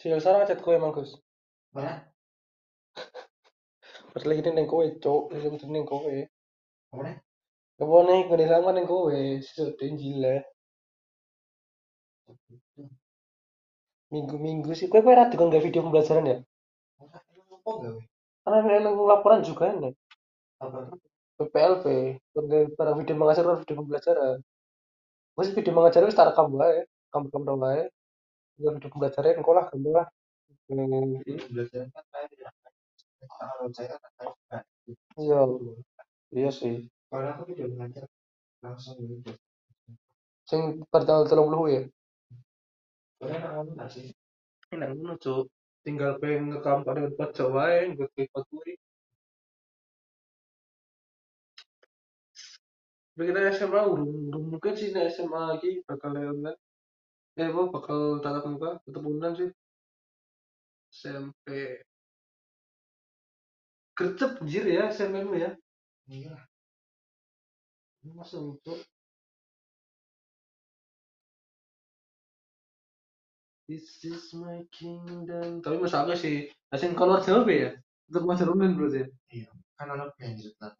Si Elsa chat kowe. Mana? Pas lagi ning kowe, cuk, sing ning kowe. Apa nih? Apa nih ngene sama ning kowe, sesuk gile. Minggu-minggu sih, kowe kowe ra dikon gawe video pembelajaran ya? Apa gawe? Karena emang laporan juga nih. Apa? PPLP, para video mengajar dan video pembelajaran. Wes video mengajar wis tak rekam wae, rekam-rekam wae. Video video pembelajaran engko lah lah. Hmm, Belajar kan kayak ya. Kan iya. Iya sih. kalau aku video mengajar langsung gitu. Sing per tanggal 30 ya. Enak ngono, Cuk. Tinggal pengen ngekam pada tempat Jawa wae, nggo kuwi. Kita SMA urung, urung mungkin sih nek SMA lagi bakal online. Eh, apa bakal tatap muka, tetep online sih. SMP. Gercep anjir ya SMP mu ya. Iya. Masa untuk This is my kingdom. Tapi masa aku sih, asing Jawa be ya. Ngajar online bro ya. Iya. Kan anak yang cerita.